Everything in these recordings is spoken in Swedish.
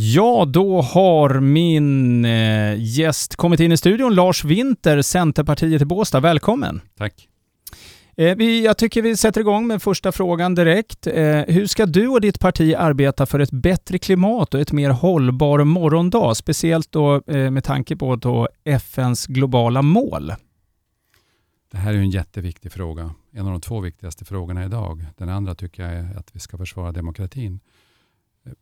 Ja, då har min eh, gäst kommit in i studion, Lars Winter, Centerpartiet i Båstad. Välkommen! Tack! Eh, vi, jag tycker vi sätter igång med första frågan direkt. Eh, hur ska du och ditt parti arbeta för ett bättre klimat och ett mer hållbar morgondag? Speciellt då med tanke på då FNs globala mål. Det här är en jätteviktig fråga. En av de två viktigaste frågorna idag. Den andra tycker jag är att vi ska försvara demokratin.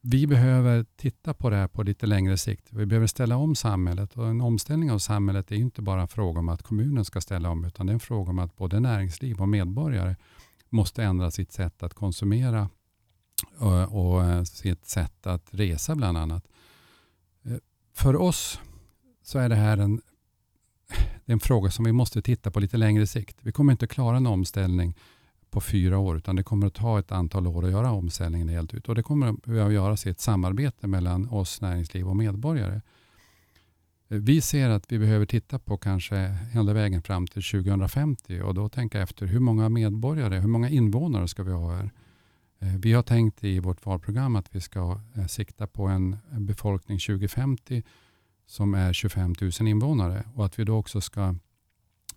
Vi behöver titta på det här på lite längre sikt. Vi behöver ställa om samhället och en omställning av samhället är inte bara en fråga om att kommunen ska ställa om utan det är en fråga om att både näringsliv och medborgare måste ändra sitt sätt att konsumera eh, och, och sitt sätt att resa bland annat. Eh, för oss så är det här en, det är en fråga som vi måste titta på lite längre sikt. Vi kommer inte klara en omställning på fyra år, utan det kommer att ta ett antal år att göra omställningen helt ut. Och det kommer att behöva göras i ett samarbete mellan oss, näringsliv och medborgare. Vi ser att vi behöver titta på kanske hela vägen fram till 2050 och då tänka efter hur många medborgare, hur många invånare ska vi ha här? Eh, vi har tänkt i vårt valprogram att vi ska eh, sikta på en befolkning 2050 som är 25 000 invånare och att vi då också ska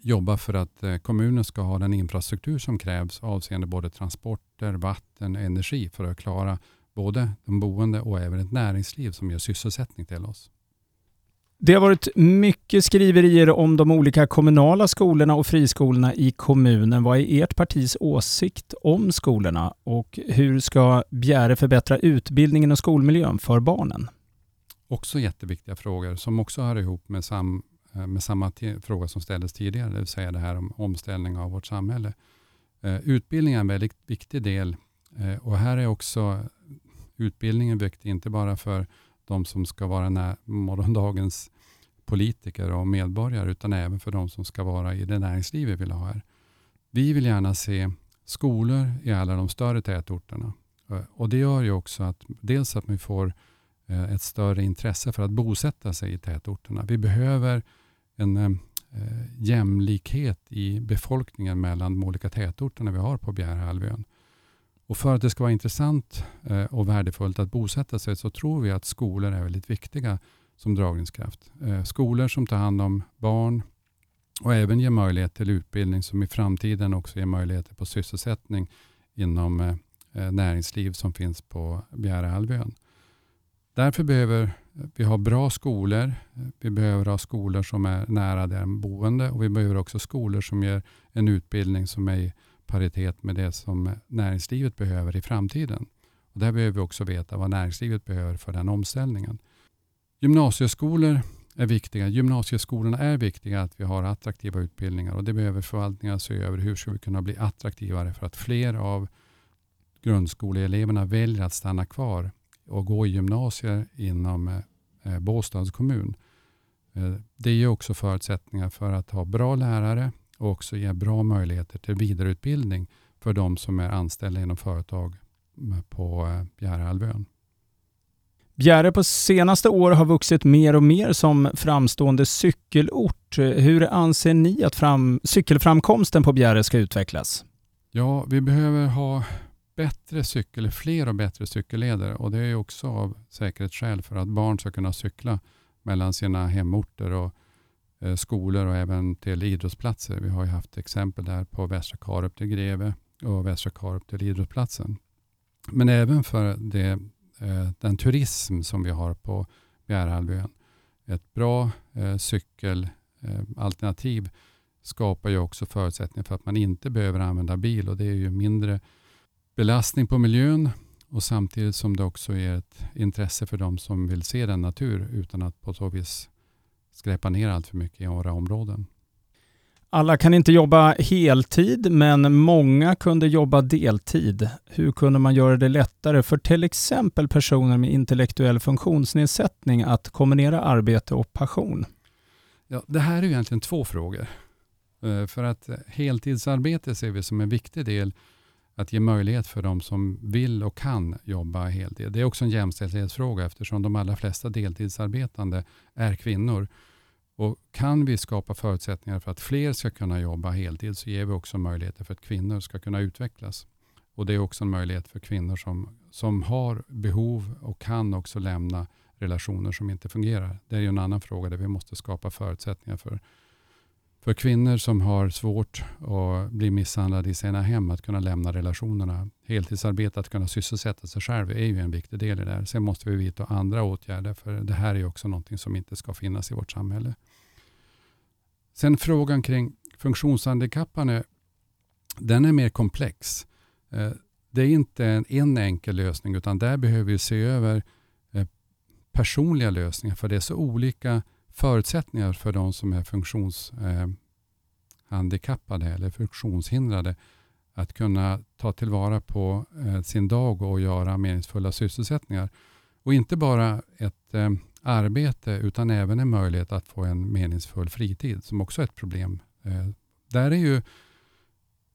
jobba för att eh, kommunen ska ha den infrastruktur som krävs avseende både transporter, vatten och energi för att klara både de boende och även ett näringsliv som ger sysselsättning till oss. Det har varit mycket skriverier om de olika kommunala skolorna och friskolorna i kommunen. Vad är ert partis åsikt om skolorna och hur ska Bjäre förbättra utbildningen och skolmiljön för barnen? Också jätteviktiga frågor som också hör ihop med sam Eh, med samma fråga som ställdes tidigare, det vill säga det här om omställning av vårt samhälle. Eh, utbildning är en väldigt viktig del eh, och här är också utbildningen viktig, inte bara för de som ska vara morgondagens politiker och medborgare, utan även för de som ska vara i det näringsliv vi vill ha här. Vi vill gärna se skolor i alla de större tätorterna. Eh, och Det gör ju också att dels att vi får eh, ett större intresse för att bosätta sig i tätorterna. Vi behöver en eh, eh, jämlikhet i befolkningen mellan de olika tätorterna vi har på Bjärehalvön. Och för att det ska vara intressant eh, och värdefullt att bosätta sig så tror vi att skolor är väldigt viktiga som dragningskraft. Eh, skolor som tar hand om barn och även ger möjlighet till utbildning som i framtiden också ger möjligheter på sysselsättning inom eh, eh näringsliv som finns på Bjärehalvön. Därför behöver vi har bra skolor. Vi behöver ha skolor som är nära där boende och vi behöver också skolor som ger en utbildning som är i paritet med det som näringslivet behöver i framtiden. Och där behöver vi också veta vad näringslivet behöver för den omställningen. Gymnasieskolor är viktiga. Gymnasieskolorna är viktiga att vi har attraktiva utbildningar och det behöver förvaltningar se över. Hur ska vi kunna bli attraktivare för att fler av grundskoleeleverna väljer att stanna kvar och gå i gymnasier inom eh, Båstads kommun. Eh, det ger också förutsättningar för att ha bra lärare och också ge bra möjligheter till vidareutbildning för de som är anställda inom företag på eh, Bjärehalvön. Bjäre på senaste år har vuxit mer och mer som framstående cykelort. Hur anser ni att fram, cykelframkomsten på Bjäre ska utvecklas? Ja, vi behöver ha bättre cykel, fler och bättre cykelleder och det är också av säkerhetsskäl för att barn ska kunna cykla mellan sina hemorter och eh, skolor och även till idrottsplatser. Vi har ju haft exempel där på Västra Karup till Greve och Västra Karup till idrottsplatsen. Men även för det, eh, den turism som vi har på Bjärehalvön. Ett bra eh, cykelalternativ eh, skapar ju också förutsättningar för att man inte behöver använda bil och det är ju mindre belastning på miljön och samtidigt som det också är ett intresse för de som vill se den natur utan att på så vis skräpa ner allt för mycket i våra områden. Alla kan inte jobba heltid, men många kunde jobba deltid. Hur kunde man göra det lättare för till exempel personer med intellektuell funktionsnedsättning att kombinera arbete och passion? Ja, det här är egentligen två frågor. Eh, för att heltidsarbete ser vi som en viktig del att ge möjlighet för de som vill och kan jobba heltid. Det är också en jämställdhetsfråga eftersom de allra flesta deltidsarbetande är kvinnor. Och Kan vi skapa förutsättningar för att fler ska kunna jobba heltid så ger vi också möjligheter för att kvinnor ska kunna utvecklas. Och Det är också en möjlighet för kvinnor som, som har behov och kan också lämna relationer som inte fungerar. Det är ju en annan fråga där vi måste skapa förutsättningar för, för kvinnor som har svårt att bli misshandlade i sina hem att kunna lämna relationerna. Heltidsarbete, att kunna sysselsätta sig själv är ju en viktig del i det här. Sen måste vi vidta andra åtgärder för det här är också någonting som inte ska finnas i vårt samhälle. Sen frågan kring funktionshandikappade, den är mer komplex. Eh, det är inte en, en enkel lösning utan där behöver vi se över eh, personliga lösningar för det är så olika förutsättningar för de som är funktionshandikappade eh, eller funktionshindrade att kunna ta tillvara på eh, sin dag och göra meningsfulla sysselsättningar. Och inte bara ett eh, arbete utan även en möjlighet att få en meningsfull fritid som också är ett problem. Där är ju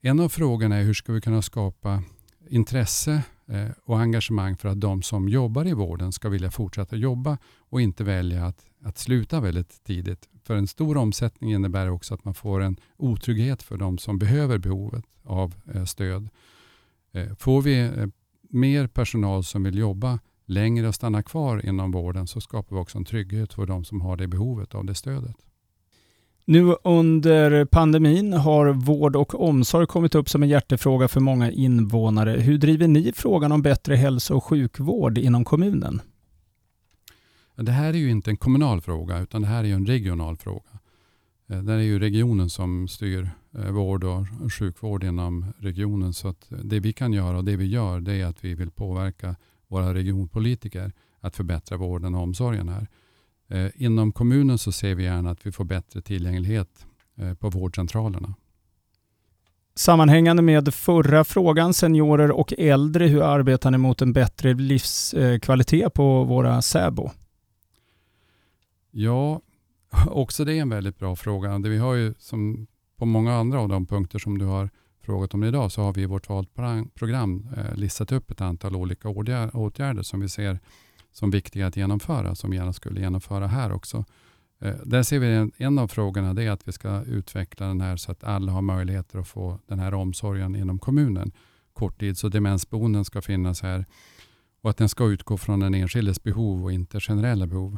en av frågorna är hur ska vi kunna skapa intresse Eh, och engagemang för att de som jobbar i vården ska vilja fortsätta jobba och inte välja att, att sluta väldigt tidigt. För en stor omsättning innebär också att man får en otrygghet för de som behöver behovet av eh, stöd. Eh, får vi mer personal som vill jobba längre och stanna kvar inom vården så skapar vi också en trygghet för de som har det behovet av det stödet. Nu under pandemin har vård och omsorg kommit upp som en hjärtefråga för många invånare. Hur driver ni frågan om bättre hälso och sjukvård inom kommunen? Det här är ju inte en kommunal fråga utan det här är en regional fråga. Eh, det är ju regionen som styr eh, vård och sjukvård inom regionen. Så att eh, det vi kan göra och det vi gör det är att vi vill påverka våra regionpolitiker att förbättra vården och omsorgen här. Eh, inom kommunen så ser vi gärna att vi får bättre tillgänglighet eh, på vårdcentralerna. Sammanhängande med förra frågan, seniorer och äldre, hur arbetar ni mot en bättre livskvalitet på våra SÄBO? Ja, också det är en väldigt bra fråga. Vi har ju som på många andra av de punkter som du har frågat om idag så har vi i vårt valprogram eh, listat upp ett antal olika åtgärder som vi ser som viktiga att genomföra, som vi gärna skulle genomföra här också. Eh, där ser vi en, en av frågorna, det är att vi ska utveckla den här så att alla har möjligheter att få den här omsorgen inom kommunen. Korttids och demensboenden ska finnas här och att den ska utgå från den enskildes behov och inte generella behov.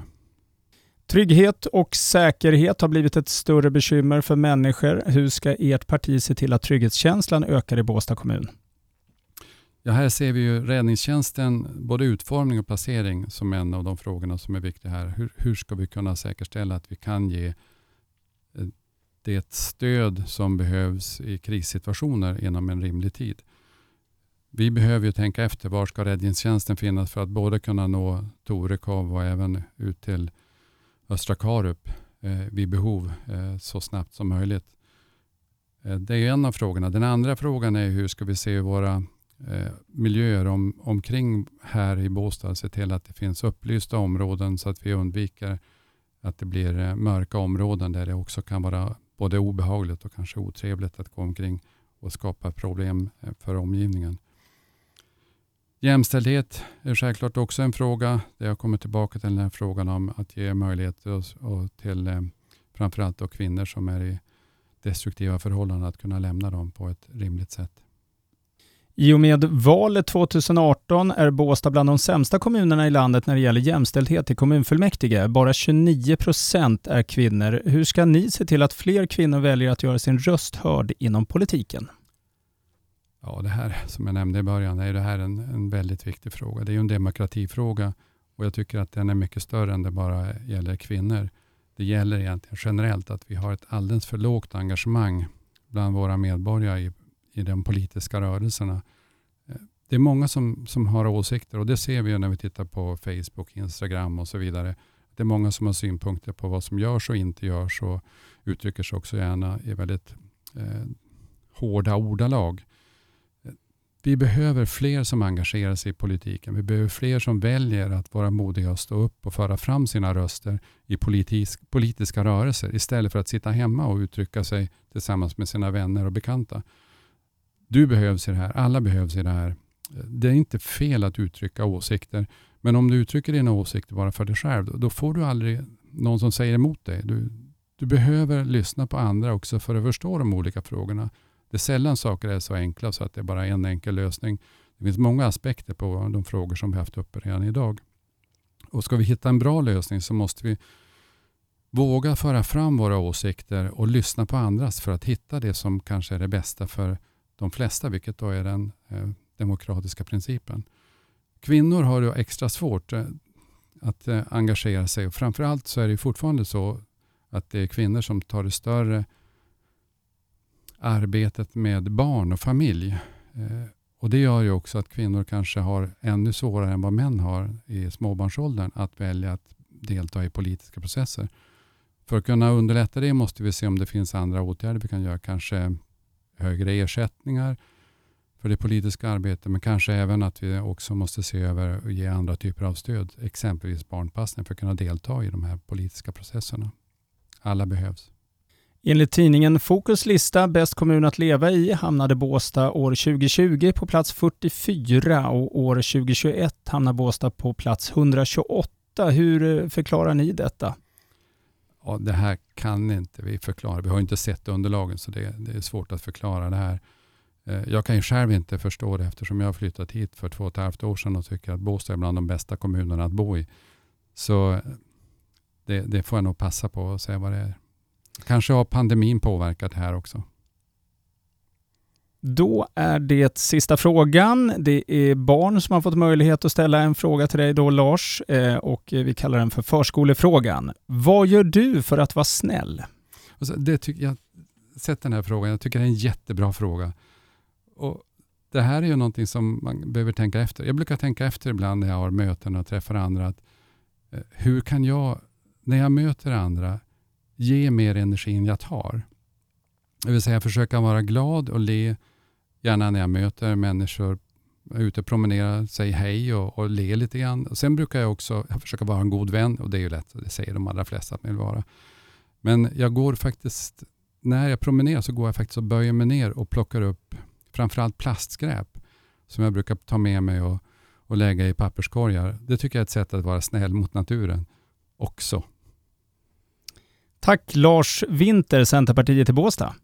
Trygghet och säkerhet har blivit ett större bekymmer för människor. Hur ska ert parti se till att trygghetskänslan ökar i Båstad kommun? Ja, här ser vi ju räddningstjänsten, både utformning och placering som en av de frågorna som är viktiga här. Hur, hur ska vi kunna säkerställa att vi kan ge eh, det stöd som behövs i krissituationer inom en rimlig tid? Vi behöver ju tänka efter var ska räddningstjänsten finnas för att både kunna nå Torekov och även ut till Östra Karup eh, vid behov eh, så snabbt som möjligt. Eh, det är en av frågorna. Den andra frågan är hur ska vi se våra eh, miljöer om, omkring här i Båstad. Se till att det finns upplysta områden så att vi undviker att det blir eh, mörka områden där det också kan vara både obehagligt och kanske otrevligt att gå omkring och skapa problem eh, för omgivningen. Jämställdhet är självklart också en fråga. Där jag kommer tillbaka till den här frågan om att ge möjligheter till eh, framförallt då kvinnor som är i destruktiva förhållanden att kunna lämna dem på ett rimligt sätt. I och med valet 2018 är Båstad bland de sämsta kommunerna i landet när det gäller jämställdhet i kommunfullmäktige. Bara 29 procent är kvinnor. Hur ska ni se till att fler kvinnor väljer att göra sin röst hörd inom politiken? Ja, det här som jag nämnde i början är det här en, en väldigt viktig fråga. Det är ju en demokratifråga och jag tycker att den är mycket större än det bara gäller kvinnor. Det gäller egentligen generellt att vi har ett alldeles för lågt engagemang bland våra medborgare i i de politiska rörelserna. Eh, det är många som, som har åsikter och det ser vi när vi tittar på Facebook, Instagram och så vidare. Det är många som har synpunkter på vad som görs och inte görs och uttrycker sig också gärna i väldigt eh, hårda ordalag. Eh, vi behöver fler som engagerar sig i politiken. Vi behöver fler som väljer att vara modiga och stå upp och föra fram sina röster i politisk, politiska rörelser istället för att sitta hemma och uttrycka sig tillsammans med sina vänner och bekanta. Du behövs i det här, alla behövs i det här. Det är inte fel att uttrycka åsikter, men om du uttrycker dina åsikter bara för dig själv, då får du aldrig någon som säger emot dig. Du, du behöver lyssna på andra också för att förstå de olika frågorna. Det är sällan saker är så enkla så att det är bara en enkel lösning. Det finns många aspekter på de frågor som vi haft uppe redan idag. Och Ska vi hitta en bra lösning så måste vi våga föra fram våra åsikter och lyssna på andras för att hitta det som kanske är det bästa för de flesta, vilket då är den eh, demokratiska principen. Kvinnor har det extra svårt eh, att eh, engagera sig och framförallt så är det fortfarande så att det är kvinnor som tar det större arbetet med barn och familj. Eh, och Det gör ju också att kvinnor kanske har ännu svårare än vad män har i småbarnsåldern att välja att delta i politiska processer. För att kunna underlätta det måste vi se om det finns andra åtgärder vi kan göra. Kanske högre ersättningar för det politiska arbetet men kanske även att vi också måste se över och ge andra typer av stöd. Exempelvis barnpassning för att kunna delta i de här politiska processerna. Alla behövs. Enligt tidningen Fokus lista Bäst kommun att leva i hamnade Båstad år 2020 på plats 44 och år 2021 hamnar Båstad på plats 128. Hur eh, förklarar ni detta? Ja, det här kan inte vi förklara. Vi har inte sett underlagen så det, det är svårt att förklara det här. Eh, jag kan ju själv inte förstå det eftersom jag har flyttat hit för två och ett halvt år sedan och tycker att Båstad är bland de bästa kommunerna att bo i. Så eh, det, det får jag nog passa på och säga vad det är. Kanske har pandemin påverkat det här också. Då är det sista frågan. Det är barn som har fått möjlighet att ställa en fråga till dig då Lars eh, och vi kallar den för förskolefrågan. Vad gör du för att vara snäll? Alltså, det tycker jag sett den här frågan. Jag tycker det är en jättebra fråga. Och det här är ju någonting som man behöver tänka efter. Jag brukar tänka efter ibland när jag har möten och träffar andra. Att, eh, hur kan jag, när jag möter andra, ge mer energi än jag tar? Det vill säga försöka vara glad och le, gärna när jag möter människor är ute och promenerar, säger hej och, och ler lite grann. Och sen brukar jag också jag försöka vara en god vän och det är ju lätt, det säger de allra flesta att man vill vara. Men jag går faktiskt, när jag promenerar så går jag faktiskt och böjer mig ner och plockar upp framförallt plastskräp som jag brukar ta med mig och, och lägga i papperskorgar. Det tycker jag är ett sätt att vara snäll mot naturen också. Tack Lars Winter, Centerpartiet i Båstad.